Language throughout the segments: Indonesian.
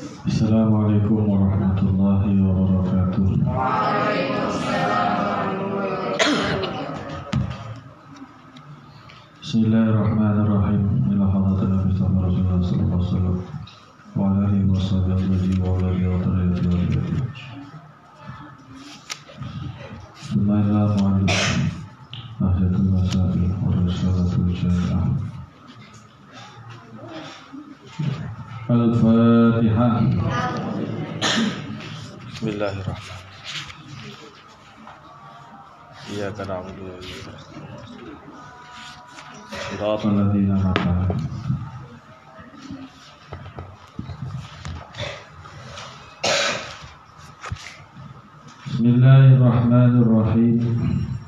السلام عليكم ورحمة الله وبركاته. وعليكم السلام بسم الله الرحمن الرحيم. إلى حضرة النبي صلى الله عليه وسلم وعلى آله وصحبه أجمعين وعلى آله وطريقته وأجمعين بسم الله الرحمن الرحيم. أهدة المسائل والرسالة الجامعة الفاتحة. بسم الله الرحمن الرحيم. إياك نعبد وإياك نستعين. صراط الذين أنعمت عليهم. بسم الله الرحمن الرحيم.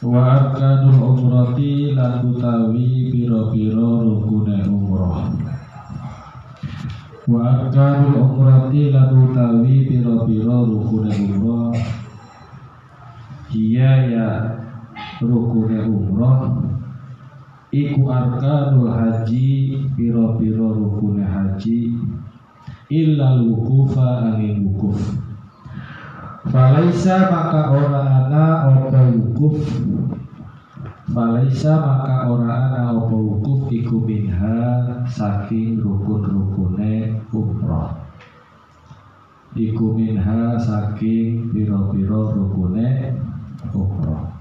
Wa arkanul umrati lan utawi pira-pira rukune umrah. Wa arkanul umrati lan utawi pira-pira rukune umrah. Iya ya rukune umrah iku arkanul haji pira-pira rukune haji illa wukufa angin wukuf Falaisa maka ora ana apa wukuf. Falaisa maka ora ana apa wukuf iku minha saking rukun-rukune umrah Iku minha saking pira-pira rukune umrah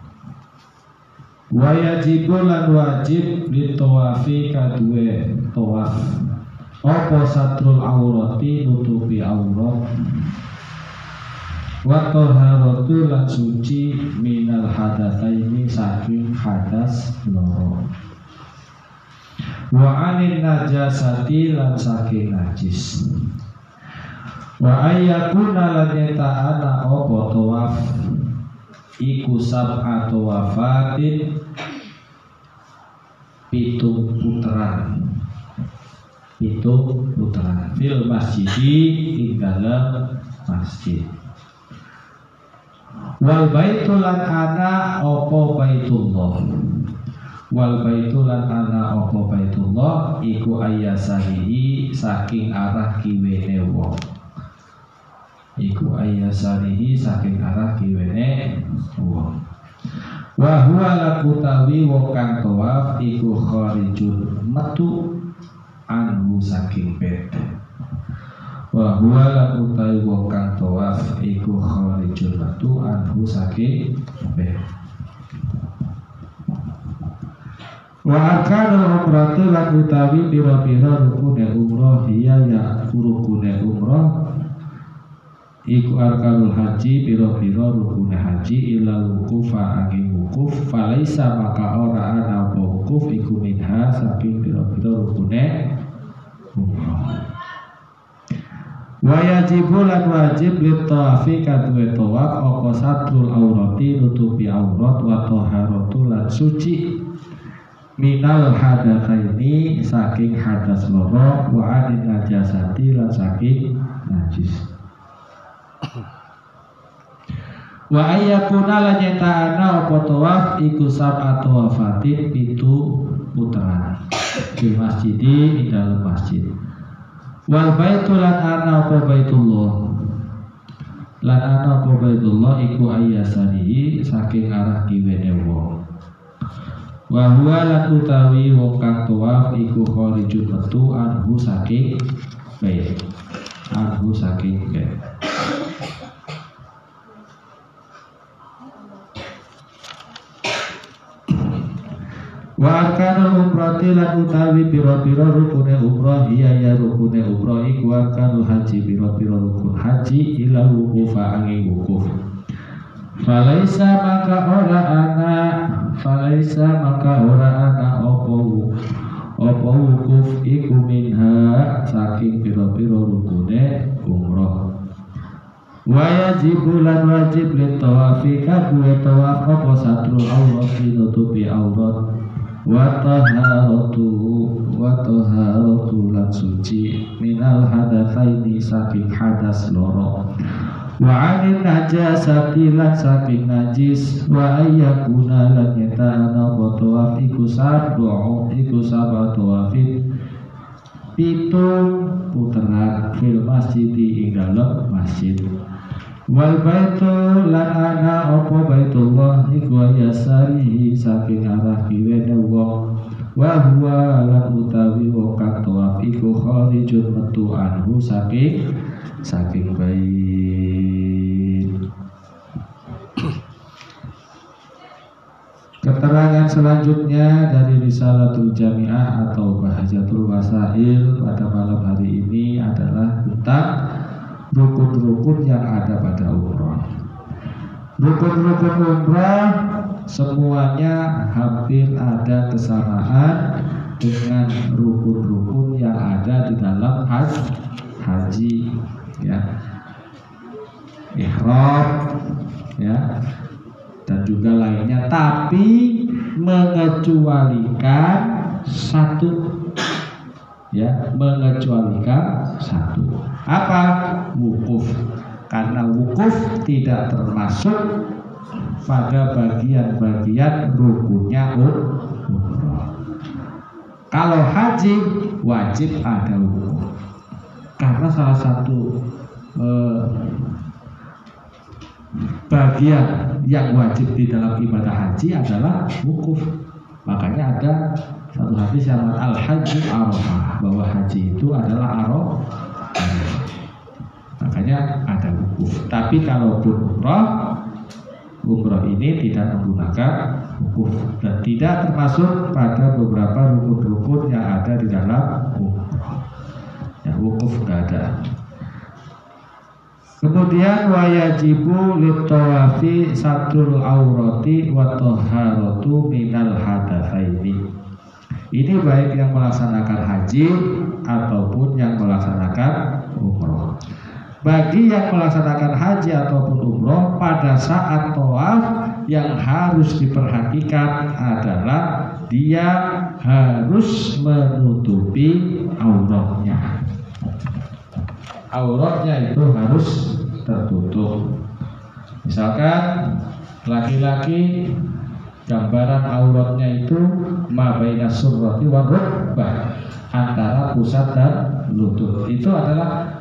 Wayajibu lan wajib ditawafi kadue tawaf. Apa satrul aurati nutupi aurat Wa taharatu lan suci minal hadatsaini saking hadas loro. Wa anin najasati lan saking najis. Wa ayyakuna lan yata'ana apa tawaf? Iku sab'atu wafatin pitung putaran pitung putaran fil masjidi ing dalam masjid wal baitulan ana opo baitullah? Wal baitulan ana opo baitullah? Iku ayasarihi saking arah kiwene wong. Iku ayasarihi saking arah kiwene wong. Wa huwa lakutawi wong kang tawaf iku kharijun metu anhu saking bed wa huwa lakutawi wong kang tawaf iku kharijun metu anhu bed Wa akana umratu lan utawi pira-pira rukune umrah iya ya rukune umrah. Iku arkanul haji piro-piro rukune haji ila wukufa angin wukuf Falaisa maka ora ana wukuf iku minha saking piro-piro rukune Wayajibu lan wajib litawafi kadue tawaf apa satrul aurati nutupi aurat wa taharatu lan suci. Minal hadatsaini saking hadas loro wa anin najasati lan saking najis. Wa ayyakuna lan nyetana apa tawaf iku sab'atu wafatin pitu putaran di masjidi di dalam masjid. Wal baitul lan ana apa baitullah lan ana apa baitullah iku ayyasanihi saking arah kiwene wong. Wa huwa lan utawi wong kang tawaf iku kharijun metu anhu saking bait. Anhu saking bait. Wa arkanul umrati lan utawi pira-pira rukune umrah iya ya rukune umrah iku arkanul haji pira-pira rukun haji ila wukufa angin wukuf. Falaisa maka ora ana Falaisa maka ora ana opo Opo wukuf iku minha saking pira-pira rukune umrah. Wayajibu lan wajib li tawafi kadue tawaf apa satrul aurat nutupi aurat wa taharatu lan suci minal hadatsaini saking hadas loro. Wa anin najasati lan saking najis wa ayyakuna lan yata'ana wa tawaf iku sab'u iku sab'u tawafin. Pitung putaran fil masjid ing dalam masjid wal baitu lan ana apa baitullah iku yasari saking arah kiwene wong wa huwa lan utawi kang tawaf iku kharijun metu anhu saking saking bait. Keterangan selanjutnya dari Risalatul Jami'ah atau Bahajatul Wasail pada malam hari ini adalah tentang rukun-rukun yang ada pada umroh. Rukun-rukun umroh semuanya hampir ada kesamaan dengan rukun-rukun yang ada di dalam haji, haji ya. Ihram ya. Dan juga lainnya. Tapi mengecualikan satu ya. Mengecualikan satu. Apa wukuf karena wukuf tidak termasuk pada bagian-bagian rukunnya umroh kalau haji wajib ada wukuf karena salah satu eh, bagian yang wajib di dalam ibadah haji adalah wukuf. Makanya ada satu hadis yang al haji arafah bahwa haji itu adalah arafah. Tapi kalaupun umroh, umroh ini tidak menggunakan wukuf dan tidak termasuk pada beberapa rukun-rukun yang ada di dalam umroh. Ya, wukuf tidak ada. Kemudian wayajibu litawafi satul aurati wa taharatu minal hadatsaini. Ini baik yang melaksanakan haji ataupun yang melaksanakan. Bagi yang melaksanakan haji ataupun umroh pada saat tawaf yang harus diperhatikan adalah dia harus menutupi auratnya auratnya itu harus tertutup. Misalkan laki-laki gambaran auratnya itu mabaina surrati warukbah antara pusat dan lutut. Itu adalah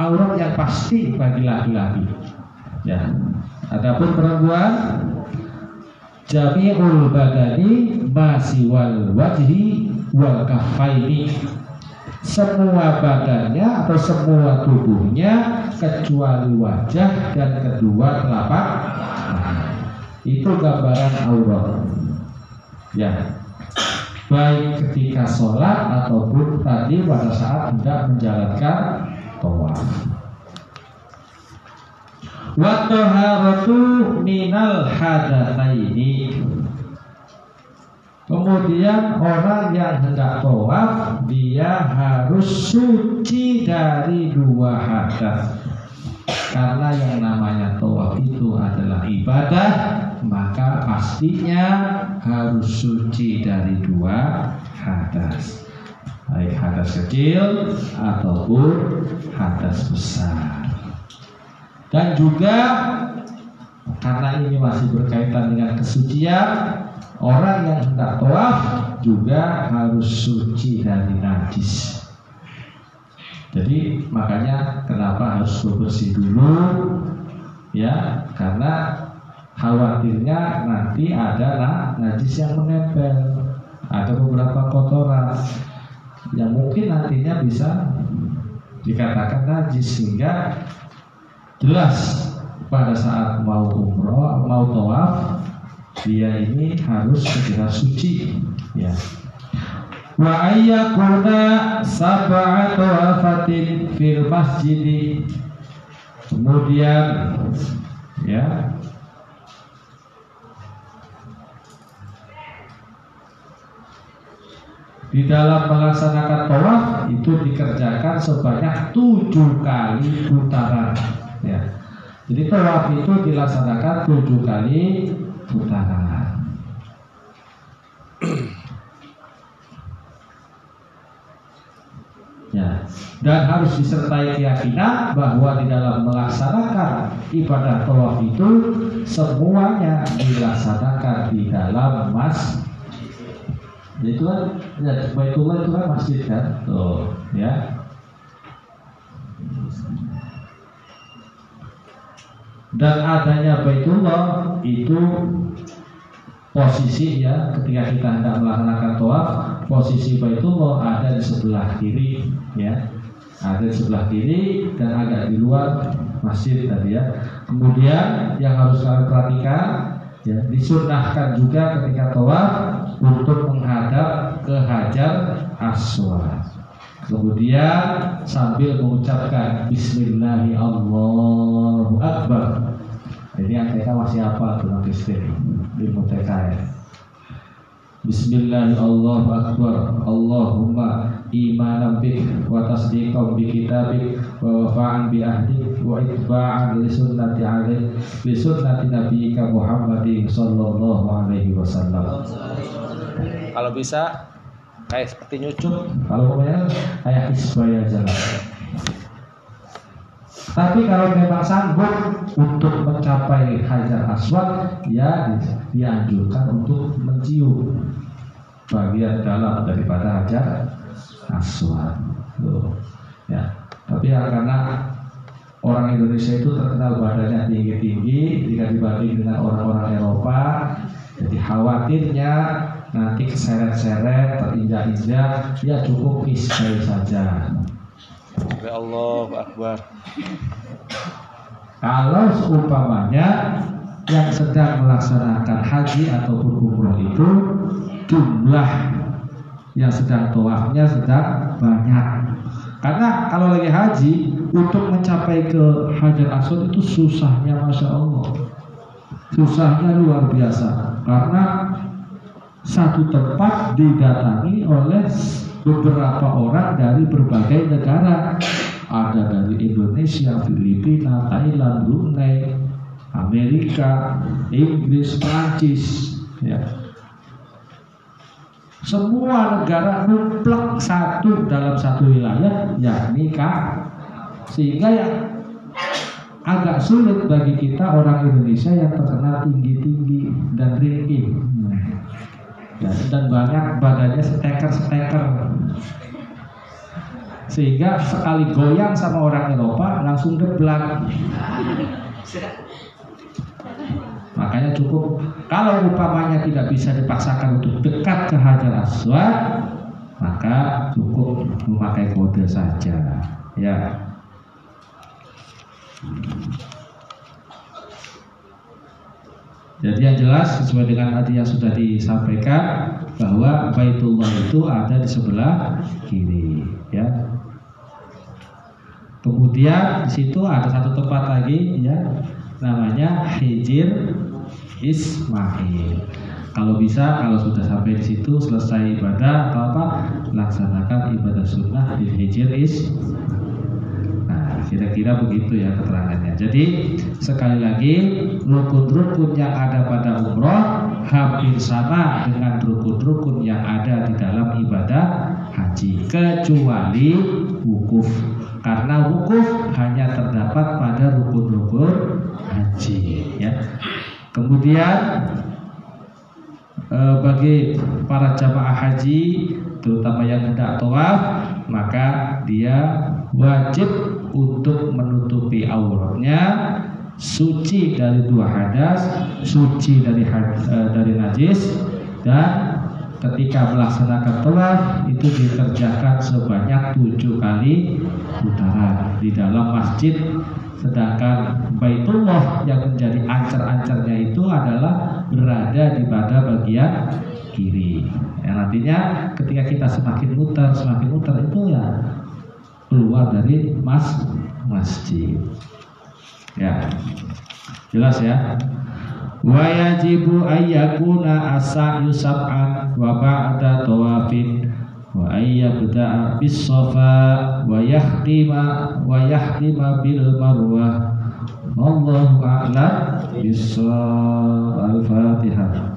aurat yang pasti bagi laki-laki. Ya. Adapun perempuan jami'ul badani masiwal wajhi wal kafaini semua badannya atau semua tubuhnya kecuali wajah dan kedua telapak itu gambaran aurat ya baik ketika sholat ataupun tadi pada saat tidak menjalankan tawaf wa taharatu minal hadatsaini Kemudian orang yang hendak tawaf dia harus suci dari dua hadas. Karena yang namanya tawaf itu adalah ibadah, maka pastinya harus suci dari dua hadas. Baik hadas kecil ataupun hadas besar. Dan juga karena ini masih berkaitan dengan kesucian, Orang yang hendak tawaf juga harus suci dari najis. Jadi makanya kenapa harus bersih dulu ya karena khawatirnya nanti ada najis yang menempel ada beberapa kotoran yang mungkin nantinya bisa dikatakan najis sehingga jelas pada saat mau umroh mau tawaf dia ini harus segera suci ya. Wa ayyakuna sab'atu afatin fil masjid kemudian ya di dalam melaksanakan tawaf itu dikerjakan sebanyak tujuh kali putaran. Ya. Jadi tawaf itu dilaksanakan tujuh kali putaran. Ya, dan harus disertai keyakinan bahwa di dalam melaksanakan ibadah tawaf itu semuanya dilaksanakan di dalam mas itu kan Ya, Baitullah itu kan masjid kan? Tuh, ya. Dan adanya Baitullah itu posisi ya ketika kita hendak melaksanakan toaf posisi Baitullah ada di sebelah kiri ya ada di sebelah kiri dan agak di luar masjid tadi ya kemudian yang harus kalian perhatikan ya disunahkan juga ketika toaf untuk menghadap ke hajar aswad kemudian sambil mengucapkan Bismillahirrahmanirrahim Allahu Akbar jadi yang TK masih apa tuh nanti ilmu TK ya. Bismillahirrahmanirrahim Allahumma imanan bik wa tasdiqan bi kitabik wa wafa'an bi ahdik wa itba'an li sunnati alaih bi sunnati nabiyyika Muhammadin sallallahu alaihi wasallam. Kalau bisa kayak seperti nyucuk. Kalau pokoknya kayak isbaya jalan. Tapi kalau memang sanggup untuk mencapai hajar aswad, ya dianjurkan untuk mencium bagian dalam daripada hajar aswad. Tuh. Ya. Tapi ya karena orang Indonesia itu terkenal badannya tinggi-tinggi jika dibanding dengan orang-orang Eropa, jadi khawatirnya nanti keseret-seret, terinjak-injak, ya cukup isbai saja. Ya Allah Akbar. Kalau seumpamanya yang sedang melaksanakan haji ataupun umroh itu jumlah yang sedang toafnya sedang banyak. Karena kalau lagi haji untuk mencapai ke Hajar Aswad itu susahnya masya Allah, susahnya luar biasa. Karena satu tempat didatangi oleh beberapa orang dari berbagai negara. Ada dari Indonesia, Filipina, Thailand, Brunei, Amerika, Inggris, Prancis, ya. Semua negara mutlak satu dalam satu wilayah, yakni Kak. Sehingga yang agak sulit bagi kita orang Indonesia yang terkenal tinggi-tinggi dan ringkih dan banyak badannya steker-steker sehingga sekali goyang sama orang Eropa langsung geblak. Makanya cukup kalau upamanya tidak bisa dipaksakan untuk dekat ke Hajar Aswad maka cukup memakai kode saja. Ya jadi yang jelas sesuai dengan tadi yang sudah disampaikan bahwa Baitullah itu ada di sebelah kiri, ya. Kemudian di situ ada satu tempat lagi, ya, namanya Hijir Ismail. Kalau bisa, kalau sudah sampai di situ selesai ibadah atau apa, laksanakan ibadah sunnah di Hijir Ismail Kira-kira begitu ya keterangannya. Jadi sekali lagi rukun-rukun yang ada pada umroh hampir sama dengan rukun-rukun yang ada di dalam ibadah haji kecuali wukuf karena wukuf hanya terdapat pada rukun-rukun haji ya. Kemudian eh, bagi para jamaah haji terutama yang hendak tawaf maka dia wajib untuk menutupi auratnya suci dari dua hadas, suci dari uh, dari najis dan ketika melaksanakan tawaf itu dikerjakan sebanyak tujuh kali putaran di dalam masjid sedangkan Baitullah yang menjadi ancar-ancarnya itu adalah berada di pada bagian kiri. Yang nantinya ketika kita semakin muter, semakin muter itu ya keluar dari mas masjid. Ya. Jelas ya? Wa yajibu ayyakuna asa'yu sab'an wa ba'da tawafin wa ayyabda'a bis safa wa yahtima wa yahtima bil marwah Wallahu a'lam bis al-Fatihah